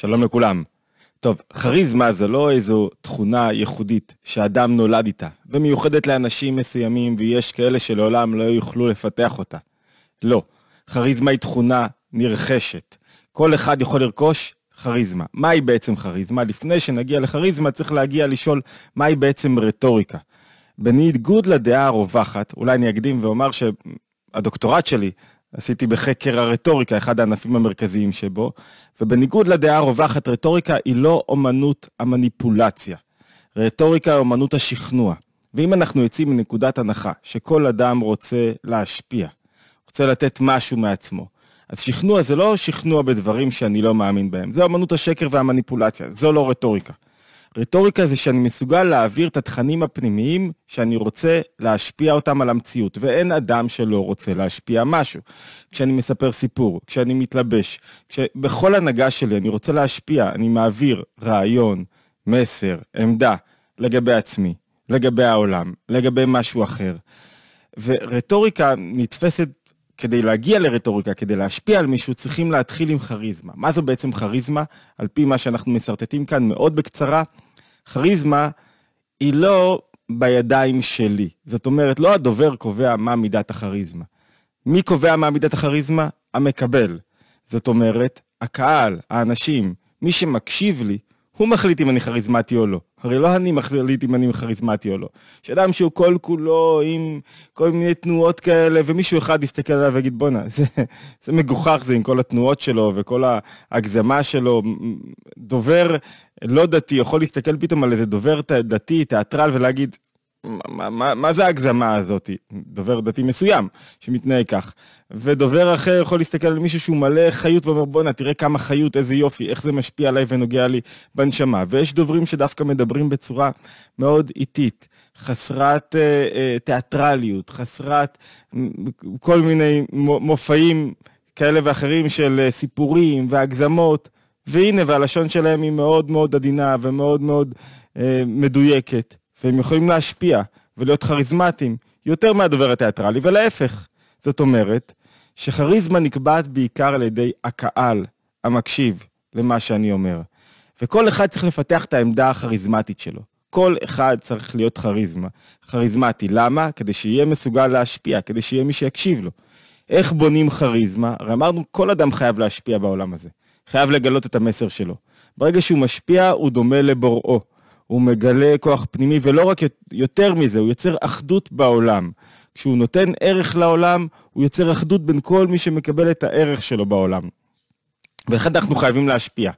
שלום לכולם. טוב, כריזמה זה לא איזו תכונה ייחודית שאדם נולד איתה, ומיוחדת לאנשים מסוימים, ויש כאלה שלעולם לא יוכלו לפתח אותה. לא, כריזמה היא תכונה נרכשת. כל אחד יכול לרכוש כריזמה. מהי בעצם כריזמה? לפני שנגיע לכריזמה צריך להגיע לשאול מהי בעצם רטוריקה. בניגוד לדעה הרווחת, אולי אני אקדים ואומר שהדוקטורט שלי עשיתי בחקר הרטוריקה, אחד הענפים המרכזיים שבו, ובניגוד לדעה הרווחת, רטוריקה היא לא אומנות המניפולציה. רטוריקה היא אומנות השכנוע. ואם אנחנו יוצאים מנקודת הנחה שכל אדם רוצה להשפיע, רוצה לתת משהו מעצמו, אז שכנוע זה לא שכנוע בדברים שאני לא מאמין בהם, זה אומנות השקר והמניפולציה, זו לא רטוריקה. רטוריקה זה שאני מסוגל להעביר את התכנים הפנימיים שאני רוצה להשפיע אותם על המציאות, ואין אדם שלא רוצה להשפיע משהו. כשאני מספר סיפור, כשאני מתלבש, כש... בכל הנהגה שלי אני רוצה להשפיע, אני מעביר רעיון, מסר, עמדה לגבי עצמי, לגבי העולם, לגבי משהו אחר. ורטוריקה נתפסת כדי להגיע לרטוריקה, כדי להשפיע על מישהו, צריכים להתחיל עם כריזמה. מה זו בעצם כריזמה? על פי מה שאנחנו משרטטים כאן מאוד בקצרה, כריזמה היא לא בידיים שלי. זאת אומרת, לא הדובר קובע מה מידת הכריזמה. מי קובע מה מידת הכריזמה? המקבל. זאת אומרת, הקהל, האנשים, מי שמקשיב לי, הוא מחליט אם אני כריזמטי או לא. הרי לא אני מחליט אם אני כריזמטי או לא. יש אדם שהוא כל כולו עם כל מיני תנועות כאלה, ומישהו אחד יסתכל עליו ויגיד, בואנה, זה, זה מגוחך זה עם כל התנועות שלו וכל ההגזמה שלו. דובר לא דתי יכול להסתכל פתאום על איזה דובר דתי, תיאטרל, ולהגיד, מה, מה, מה זה ההגזמה הזאת? דובר דתי מסוים שמתנהג כך. ודובר אחר יכול להסתכל על מישהו שהוא מלא חיות ואומר בואנה תראה כמה חיות איזה יופי איך זה משפיע עליי ונוגע לי בנשמה ויש דוברים שדווקא מדברים בצורה מאוד איטית חסרת אה, אה, תיאטרליות חסרת כל מיני מופעים כאלה ואחרים של אה, סיפורים והגזמות והנה והלשון שלהם היא מאוד מאוד עדינה ומאוד מאוד אה, מדויקת והם יכולים להשפיע ולהיות כריזמטיים יותר מהדובר התיאטרלי ולהפך זאת אומרת שכריזמה נקבעת בעיקר על ידי הקהל המקשיב למה שאני אומר. וכל אחד צריך לפתח את העמדה הכריזמטית שלו. כל אחד צריך להיות כריזמה, כריזמטי. למה? כדי שיהיה מסוגל להשפיע, כדי שיהיה מי שיקשיב לו. איך בונים כריזמה? הרי אמרנו, כל אדם חייב להשפיע בעולם הזה. חייב לגלות את המסר שלו. ברגע שהוא משפיע, הוא דומה לבוראו. הוא מגלה כוח פנימי, ולא רק יותר מזה, הוא יוצר אחדות בעולם. כשהוא נותן ערך לעולם, הוא יוצר אחדות בין כל מי שמקבל את הערך שלו בעולם. ולכן אנחנו חייבים להשפיע.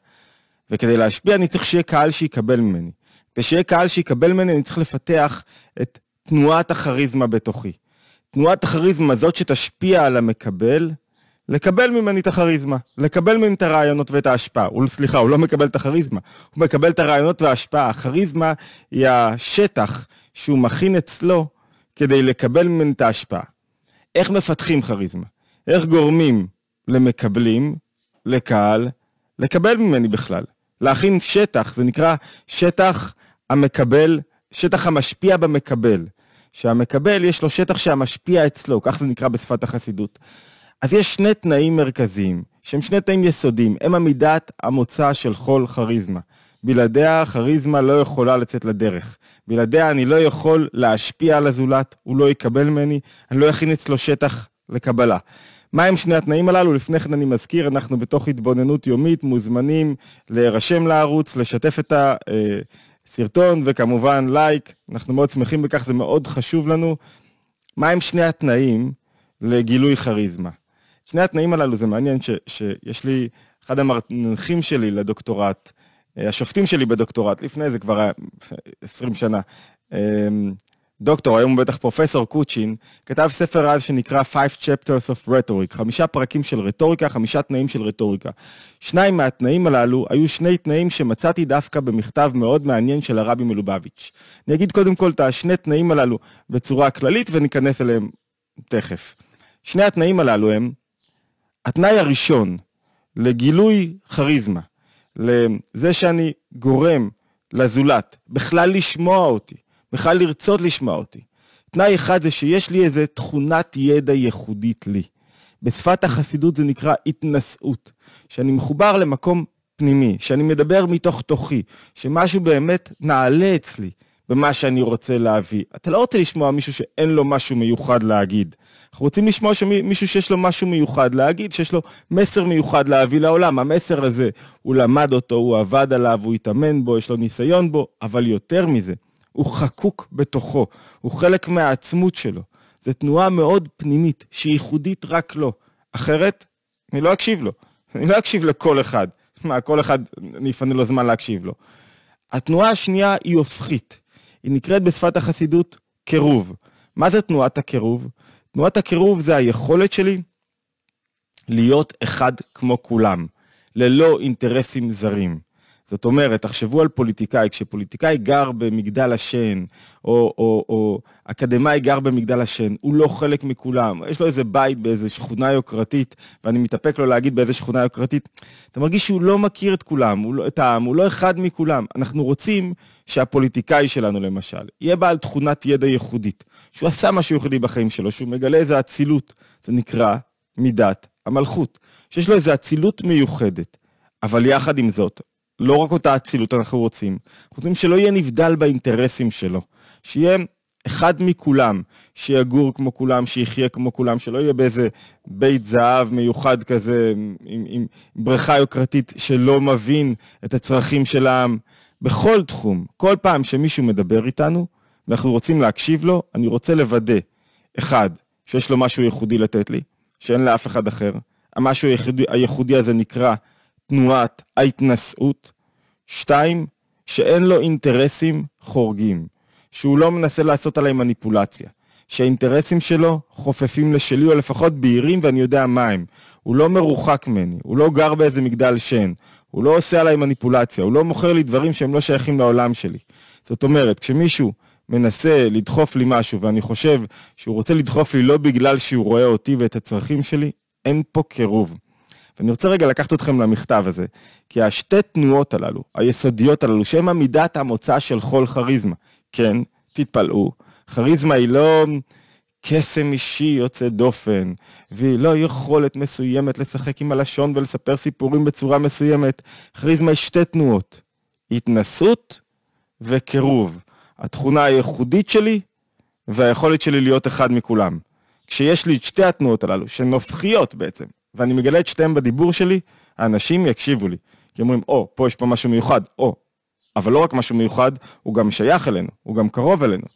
וכדי להשפיע אני צריך שיהיה קהל שיקבל ממני. כדי שיהיה קהל שיקבל ממני אני צריך לפתח את תנועת הכריזמה בתוכי. תנועת הכריזמה זאת שתשפיע על המקבל, לקבל ממני את הכריזמה, לקבל ממני את הרעיונות ואת ההשפעה. הוא, סליחה, הוא לא מקבל את הכריזמה, הוא מקבל את הרעיונות וההשפעה. הכריזמה היא השטח שהוא מכין אצלו כדי לקבל ממני את ההשפעה. איך מפתחים כריזמה? איך גורמים למקבלים, לקהל, לקבל ממני בכלל? להכין שטח, זה נקרא שטח המקבל, שטח המשפיע במקבל. שהמקבל יש לו שטח שהמשפיע אצלו, כך זה נקרא בשפת החסידות. אז יש שני תנאים מרכזיים, שהם שני תנאים יסודיים, הם עמידת המוצא של כל כריזמה. בלעדיה כריזמה לא יכולה לצאת לדרך. בלעדיה אני לא יכול להשפיע על הזולת, הוא לא יקבל ממני, אני לא אכין אצלו שטח לקבלה. מהם שני התנאים הללו? לפני כן אני מזכיר, אנחנו בתוך התבוננות יומית, מוזמנים להירשם לערוץ, לשתף את הסרטון וכמובן לייק, אנחנו מאוד שמחים בכך, זה מאוד חשוב לנו. מהם שני התנאים לגילוי כריזמה? שני התנאים הללו, זה מעניין ש, שיש לי, אחד המנחים שלי לדוקטורט, אה, השופטים שלי בדוקטורט, לפני זה כבר היה 20 שנה, אמ, דוקטור, היום הוא בטח פרופסור קוצ'ין, כתב ספר אז שנקרא Five Chapters of Rhetoric, חמישה פרקים של רטוריקה, חמישה תנאים של רטוריקה. שניים מהתנאים הללו היו שני תנאים שמצאתי דווקא במכתב מאוד מעניין של הרבי מלובביץ'. אני אגיד קודם כל את השני תנאים הללו בצורה כללית וניכנס אליהם תכף. שני התנאים הללו הם, התנאי הראשון לגילוי כריזמה, לזה שאני גורם לזולת בכלל לשמוע אותי, בכלל לרצות לשמוע אותי. תנאי אחד זה שיש לי איזה תכונת ידע ייחודית לי. בשפת החסידות זה נקרא התנשאות, שאני מחובר למקום פנימי, שאני מדבר מתוך תוכי, שמשהו באמת נעלה אצלי במה שאני רוצה להביא. אתה לא רוצה לשמוע מישהו שאין לו משהו מיוחד להגיד. אנחנו רוצים לשמוע מישהו שיש לו משהו מיוחד להגיד, שיש לו מסר מיוחד להביא לעולם. המסר הזה, הוא למד אותו, הוא עבד עליו, הוא התאמן בו, יש לו ניסיון בו, אבל יותר מזה, הוא חקוק בתוכו, הוא חלק מהעצמות שלו. זו תנועה מאוד פנימית, שהיא ייחודית רק לו. אחרת, אני לא אקשיב לו. אני לא אקשיב לכל אחד. מה, כל אחד, אני אפנה לו זמן להקשיב לו. התנועה השנייה היא הופכית. היא נקראת בשפת החסידות קירוב. מה זה תנועת הקירוב? תנועת הקירוב זה היכולת שלי להיות אחד כמו כולם, ללא אינטרסים זרים. זאת אומרת, תחשבו על פוליטיקאי, כשפוליטיקאי גר במגדל השן, או, או, או אקדמאי גר במגדל השן, הוא לא חלק מכולם, יש לו איזה בית באיזה שכונה יוקרתית, ואני מתאפק לו להגיד באיזה שכונה יוקרתית, אתה מרגיש שהוא לא מכיר את כולם, הוא לא, את העם, הוא לא אחד מכולם. אנחנו רוצים שהפוליטיקאי שלנו, למשל, יהיה בעל תכונת ידע ייחודית, שהוא עשה משהו ייחודי בחיים שלו, שהוא מגלה איזו אצילות, זה נקרא מידת המלכות, שיש לו איזו אצילות מיוחדת. אבל יחד עם זאת, לא רק אותה אצילות אנחנו רוצים, אנחנו רוצים שלא יהיה נבדל באינטרסים שלו, שיהיה אחד מכולם, שיגור כמו כולם, שיחיה כמו כולם, שלא יהיה באיזה בית זהב מיוחד כזה, עם, עם, בריכה יוקרתית שלא מבין את הצרכים של העם. בכל תחום, כל פעם שמישהו מדבר איתנו, ואנחנו רוצים להקשיב לו, אני רוצה לוודא, אחד, שיש לו משהו ייחודי לתת לי, שאין לאף אחד אחר. המשהו הייחודי, הייחודי הזה נקרא תנועת ההתנשאות. שתיים, שאין לו אינטרסים חורגים, שהוא לא מנסה לעשות עליי מניפולציה, שהאינטרסים שלו חופפים לשלי, או לפחות בהירים ואני יודע מה הם. הוא לא מרוחק ממני, הוא לא גר באיזה מגדל שן, הוא לא עושה עליי מניפולציה, הוא לא מוכר לי דברים שהם לא שייכים לעולם שלי. זאת אומרת, כשמישהו מנסה לדחוף לי משהו, ואני חושב שהוא רוצה לדחוף לי לא בגלל שהוא רואה אותי ואת הצרכים שלי, אין פה קירוב. ואני רוצה רגע לקחת אתכם למכתב הזה, כי השתי תנועות הללו, היסודיות הללו, שהן עמידת המוצא של כל כריזמה, כן, תתפלאו, כריזמה היא לא קסם אישי יוצא דופן, והיא לא יכולת מסוימת לשחק עם הלשון ולספר סיפורים בצורה מסוימת. כריזמה יש שתי תנועות, התנסות וקירוב. התכונה הייחודית שלי והיכולת שלי להיות אחד מכולם. כשיש לי את שתי התנועות הללו, שהן הופכיות בעצם, ואני מגלה את שתיהן בדיבור שלי, האנשים יקשיבו לי. כי אומרים, או, פה יש פה משהו מיוחד, או. אבל לא רק משהו מיוחד, הוא גם שייך אלינו, הוא גם קרוב אלינו.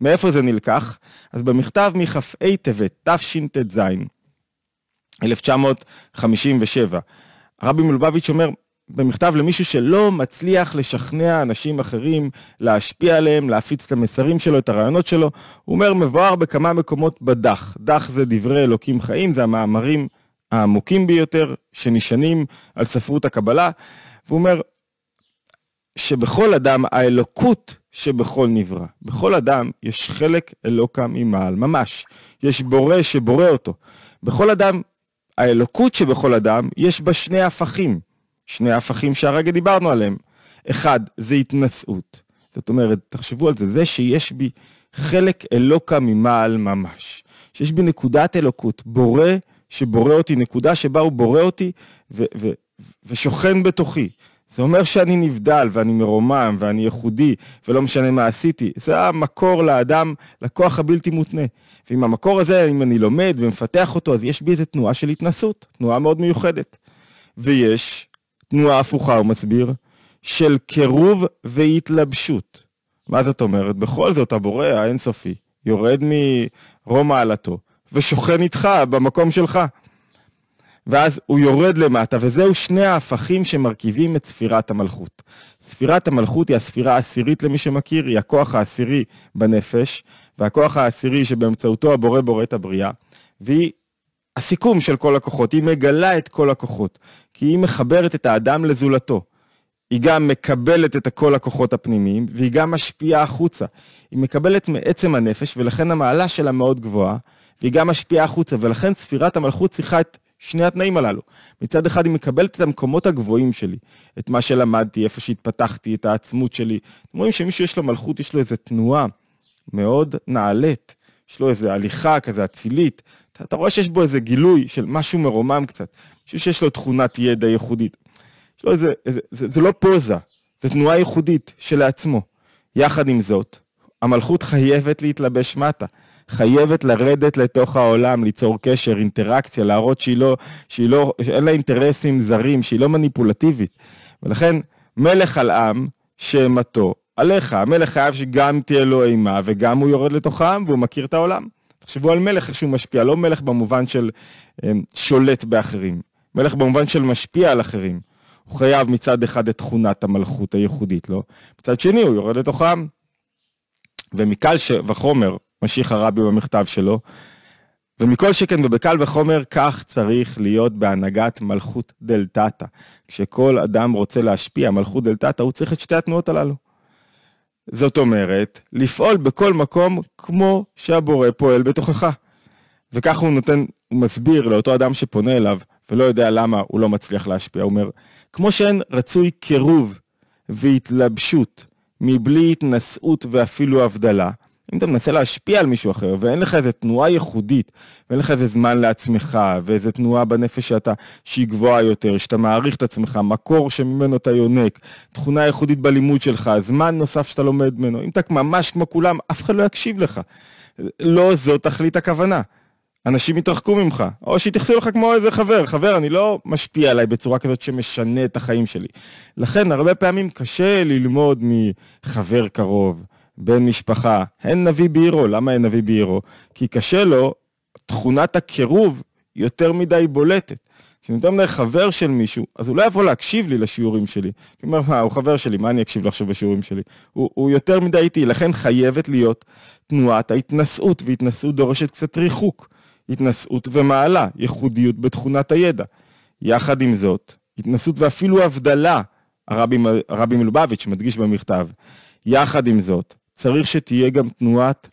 מאיפה זה נלקח? אז במכתב מכ"ה טבת, תשט"ז, 1957, הרבי מלובביץ' אומר, במכתב למישהו שלא מצליח לשכנע אנשים אחרים, להשפיע עליהם, להפיץ את המסרים שלו, את הרעיונות שלו. הוא אומר, מבואר בכמה מקומות בדח. דח זה דברי אלוקים חיים, זה המאמרים העמוקים ביותר, שנשענים על ספרות הקבלה. והוא אומר, שבכל אדם האלוקות שבכל נברא. בכל אדם יש חלק אלוקה ממעל, ממש. יש בורא שבורא אותו. בכל אדם, האלוקות שבכל אדם, יש בה שני הפכים. שני הפכים שהרגע דיברנו עליהם. אחד, זה התנשאות. זאת אומרת, תחשבו על זה, זה שיש בי חלק אלוקה ממעל ממש. שיש בי נקודת אלוקות, בורא שבורא אותי, נקודה שבה הוא בורא אותי ו- ו- ושוכן בתוכי. זה אומר שאני נבדל ואני מרומם ואני ייחודי ולא משנה מה עשיתי. זה המקור לאדם, לכוח הבלתי מותנה. ועם המקור הזה, אם אני לומד ומפתח אותו, אז יש בי איזו תנועה של התנסות, תנועה מאוד מיוחדת. ויש תנועה הפוכה, הוא מסביר, של קירוב והתלבשות. מה זאת אומרת? בכל זאת הבורא האינסופי יורד מרום מעלתו ושוכן איתך במקום שלך. ואז הוא יורד למטה, וזהו שני ההפכים שמרכיבים את ספירת המלכות. ספירת המלכות היא הספירה העשירית למי שמכיר, היא הכוח העשירי בנפש, והכוח העשירי שבאמצעותו הבורא בורא את הבריאה, והיא הסיכום של כל הכוחות, היא מגלה את כל הכוחות, כי היא מחברת את האדם לזולתו. היא גם מקבלת את כל הכוחות הפנימיים, והיא גם משפיעה החוצה. היא מקבלת מעצם הנפש, ולכן המעלה שלה מאוד גבוהה, והיא גם משפיעה החוצה, ולכן ספירת המלכות צריכה את שני התנאים הללו. מצד אחד היא מקבלת את המקומות הגבוהים שלי, את מה שלמדתי, איפה שהתפתחתי, את העצמות שלי. אתם רואים שמישהו יש לו מלכות, יש לו איזו תנועה מאוד נעלית, יש לו איזו הליכה כזה אצילית. אתה, אתה רואה שיש בו איזה גילוי של משהו מרומם קצת, מישהו שיש לו תכונת ידע ייחודית. לא זה, זה, זה, זה לא פוזה, זו תנועה ייחודית שלעצמו. יחד עם זאת, המלכות חייבת להתלבש מטה. חייבת לרדת לתוך העולם, ליצור קשר, אינטראקציה, להראות שהיא לא, שהיא לא, שאין לה אינטרסים זרים, שהיא לא מניפולטיבית. ולכן, מלך על עם, שאימתו עליך. המלך חייב שגם תהיה לו אימה, וגם הוא יורד לתוך העם, והוא מכיר את העולם. תחשבו על מלך, איך שהוא משפיע, לא מלך במובן של אמ, שולט באחרים, מלך במובן של משפיע על אחרים. הוא חייב מצד אחד את תכונת המלכות הייחודית לו, מצד שני הוא יורד לתוך העם. ומקל ש... וחומר, משיך הרבי במכתב שלו, ומכל שכן ובקל וחומר, כך צריך להיות בהנהגת מלכות דלתתא. כשכל אדם רוצה להשפיע, מלכות דלתתא, הוא צריך את שתי התנועות הללו. זאת אומרת, לפעול בכל מקום כמו שהבורא פועל בתוכך. וכך הוא נותן, הוא מסביר לאותו אדם שפונה אליו, ולא יודע למה הוא לא מצליח להשפיע, הוא אומר, כמו שאין רצוי קירוב והתלבשות מבלי התנשאות ואפילו הבדלה, אם אתה מנסה להשפיע על מישהו אחר ואין לך איזה תנועה ייחודית ואין לך איזה זמן לעצמך ואיזה תנועה בנפש שאתה, שהיא גבוהה יותר, שאתה מעריך את עצמך, מקור שממנו אתה יונק, תכונה ייחודית בלימוד שלך, זמן נוסף שאתה לומד ממנו, אם אתה ממש כמו כולם, אף אחד לא יקשיב לך. לא זאת תכלית הכוונה. אנשים יתרחקו ממך, או שיתייחסו לך כמו איזה חבר. חבר, אני לא משפיע עליי בצורה כזאת שמשנה את החיים שלי. לכן, הרבה פעמים קשה ללמוד מחבר קרוב. בן משפחה, אין נביא בעירו. למה אין נביא בעירו? כי קשה לו, תכונת הקירוב יותר מדי בולטת. כשאני יותר מדי חבר של מישהו, אז הוא לא יבוא להקשיב לי לשיעורים שלי. הוא אומר, מה, הוא חבר שלי, מה אני אקשיב לו עכשיו בשיעורים שלי? הוא, הוא יותר מדי איתי, לכן חייבת להיות תנועת ההתנשאות, והתנשאות דורשת קצת ריחוק. התנשאות ומעלה, ייחודיות בתכונת הידע. יחד עם זאת, התנסות ואפילו הבדלה, הרבי, הרבי מלובביץ' מדגיש במכתב, יחד עם זאת, צריך שתהיה גם תנועת,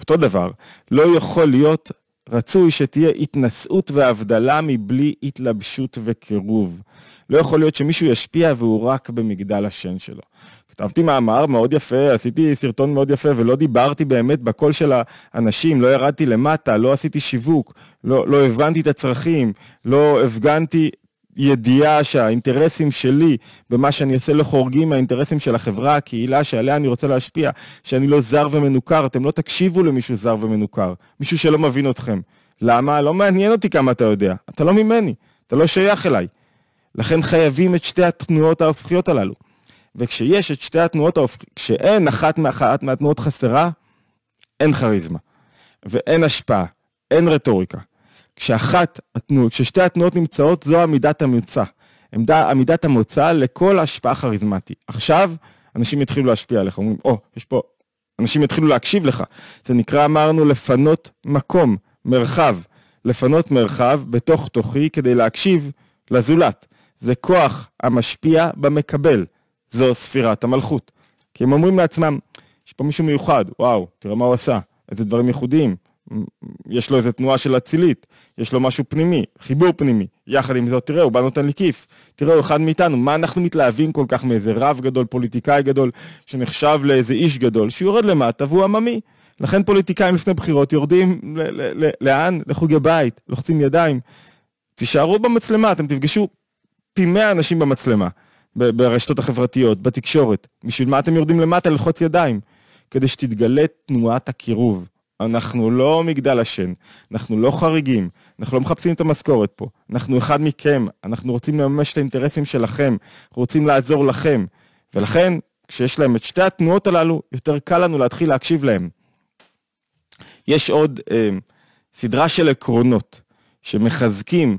אותו דבר, לא יכול להיות רצוי שתהיה התנשאות והבדלה מבלי התלבשות וקירוב. לא יכול להיות שמישהו ישפיע והוא רק במגדל השן שלו. כתבתי מאמר מאוד יפה, עשיתי סרטון מאוד יפה ולא דיברתי באמת בקול של האנשים, לא ירדתי למטה, לא עשיתי שיווק, לא, לא הבנתי את הצרכים, לא הפגנתי ידיעה שהאינטרסים שלי במה שאני עושה לא חורגים מהאינטרסים של החברה, הקהילה שעליה אני רוצה להשפיע, שאני לא זר ומנוכר, אתם לא תקשיבו למישהו זר ומנוכר, מישהו שלא מבין אתכם. למה? לא מעניין אותי כמה אתה יודע, אתה לא ממני, אתה לא שייך אליי. לכן חייבים את שתי התנועות ההופכיות הללו. וכשיש את שתי התנועות ההופכיות, כשאין אחת מאחת מהתנועות חסרה, אין כריזמה, ואין השפעה, אין רטוריקה. כשאחת התנועות, כששתי התנועות נמצאות, זו עמידת המוצא. עמדה, עמידת המוצא לכל השפעה כריזמטי. עכשיו, אנשים יתחילו להשפיע עליך, אומרים, או, oh, יש פה, אנשים יתחילו להקשיב לך. זה נקרא, אמרנו, לפנות מקום, מרחב. לפנות מרחב בתוך תוכי כדי להקשיב לזולת. זה כוח המשפיע במקבל. זו ספירת המלכות. כי הם אומרים לעצמם, יש פה מישהו מיוחד, וואו, תראה מה הוא עשה, איזה דברים ייחודיים. יש לו איזה תנועה של אצילית, יש לו משהו פנימי, חיבור פנימי. יחד עם זאת, תראה, הוא בא נותן לי כיף. תראה, הוא אחד מאיתנו, מה אנחנו מתלהבים כל כך מאיזה רב גדול, פוליטיקאי גדול, שנחשב לאיזה איש גדול, שיורד למטה והוא עממי. לכן פוליטיקאים לפני בחירות יורדים לאן? לחוגי בית, לוחצים ידיים. תישארו במצלמה, אתם תפגשו פי מאה אנשים במצלמה, ברשתות החברתיות, בתקשורת. בשביל מה אתם יורדים למטה ללחוץ ידיים? כדי שתתגלה תנועת הקירוב. אנחנו לא מגדל השן, אנחנו לא חריגים, אנחנו לא מחפשים את המשכורת פה, אנחנו אחד מכם, אנחנו רוצים לממש את האינטרסים שלכם, אנחנו רוצים לעזור לכם, ולכן, כשיש להם את שתי התנועות הללו, יותר קל לנו להתחיל להקשיב להם. יש עוד אה, סדרה של עקרונות שמחזקים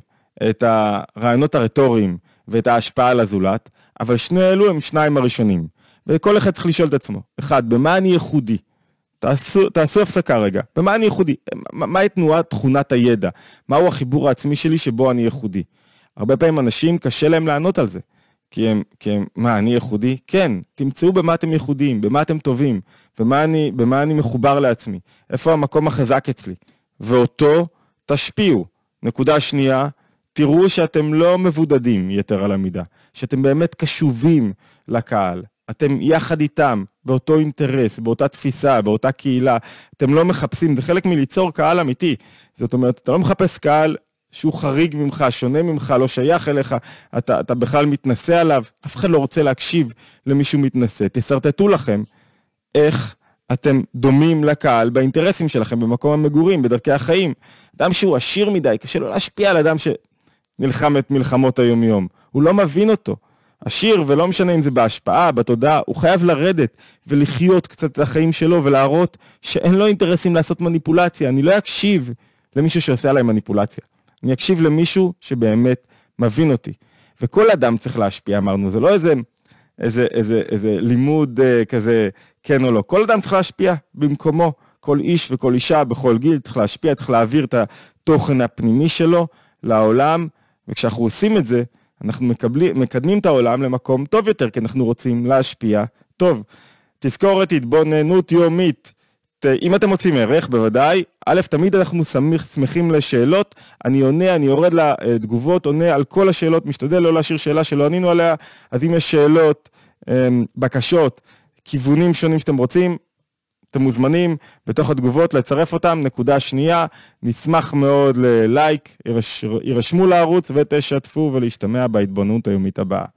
את הרעיונות הרטוריים ואת ההשפעה על הזולת, אבל שני אלו הם שניים הראשונים. וכל אחד צריך לשאול את עצמו, אחד, במה אני ייחודי? תעשו, תעשו הפסקה רגע. במה אני ייחודי? מהי תנועת תכונת הידע? מהו החיבור העצמי שלי שבו אני ייחודי? הרבה פעמים אנשים קשה להם לענות על זה. כי הם, כי הם, מה, אני ייחודי? כן, תמצאו במה אתם ייחודיים, במה אתם טובים, במה אני, במה אני מחובר לעצמי, איפה המקום החזק אצלי, ואותו תשפיעו. נקודה שנייה, תראו שאתם לא מבודדים יתר על המידה, שאתם באמת קשובים לקהל, אתם יחד איתם, באותו אינטרס, באותה תפיסה, באותה קהילה, אתם לא מחפשים, זה חלק מליצור קהל אמיתי. זאת אומרת, אתה לא מחפש קהל שהוא חריג ממך, שונה ממך, לא שייך אליך, אתה, אתה בכלל מתנשא עליו, אף אחד לא רוצה להקשיב למישהו מתנשא. תשרטטו לכם איך אתם דומים לקהל באינטרסים שלכם, במקום המגורים, בדרכי החיים. אדם שהוא עשיר מדי, קשה לו להשפיע על אדם שנלחם את מלחמות היומיום. הוא לא מבין אותו. עשיר, ולא משנה אם זה בהשפעה, בתודעה, הוא חייב לרדת ולחיות קצת את החיים שלו ולהראות שאין לו אינטרסים לעשות מניפולציה. אני לא אקשיב למישהו שעושה עליי מניפולציה. אני אקשיב למישהו שבאמת מבין אותי. וכל אדם צריך להשפיע, אמרנו, זה לא איזה, איזה, איזה, איזה לימוד אה, כזה כן או לא. כל אדם צריך להשפיע במקומו. כל איש וכל אישה בכל גיל צריך להשפיע, צריך להעביר את התוכן הפנימי שלו לעולם, וכשאנחנו עושים את זה, אנחנו מקבלים, מקדמים את העולם למקום טוב יותר, כי אנחנו רוצים להשפיע טוב. תזכורת התבוננות יומית. אם אתם מוצאים ערך, בוודאי, א', תמיד אנחנו שמחים לשאלות, אני עונה, אני יורד לתגובות, עונה על כל השאלות, משתדל לא להשאיר שאלה שלא ענינו עליה, אז אם יש שאלות, אמ, בקשות, כיוונים שונים שאתם רוצים, אתם מוזמנים בתוך התגובות לצרף אותם. נקודה שנייה, נשמח מאוד ללייק, יירשמו לערוץ ותשתפו ולהשתמע בהתבוננות היומית הבאה.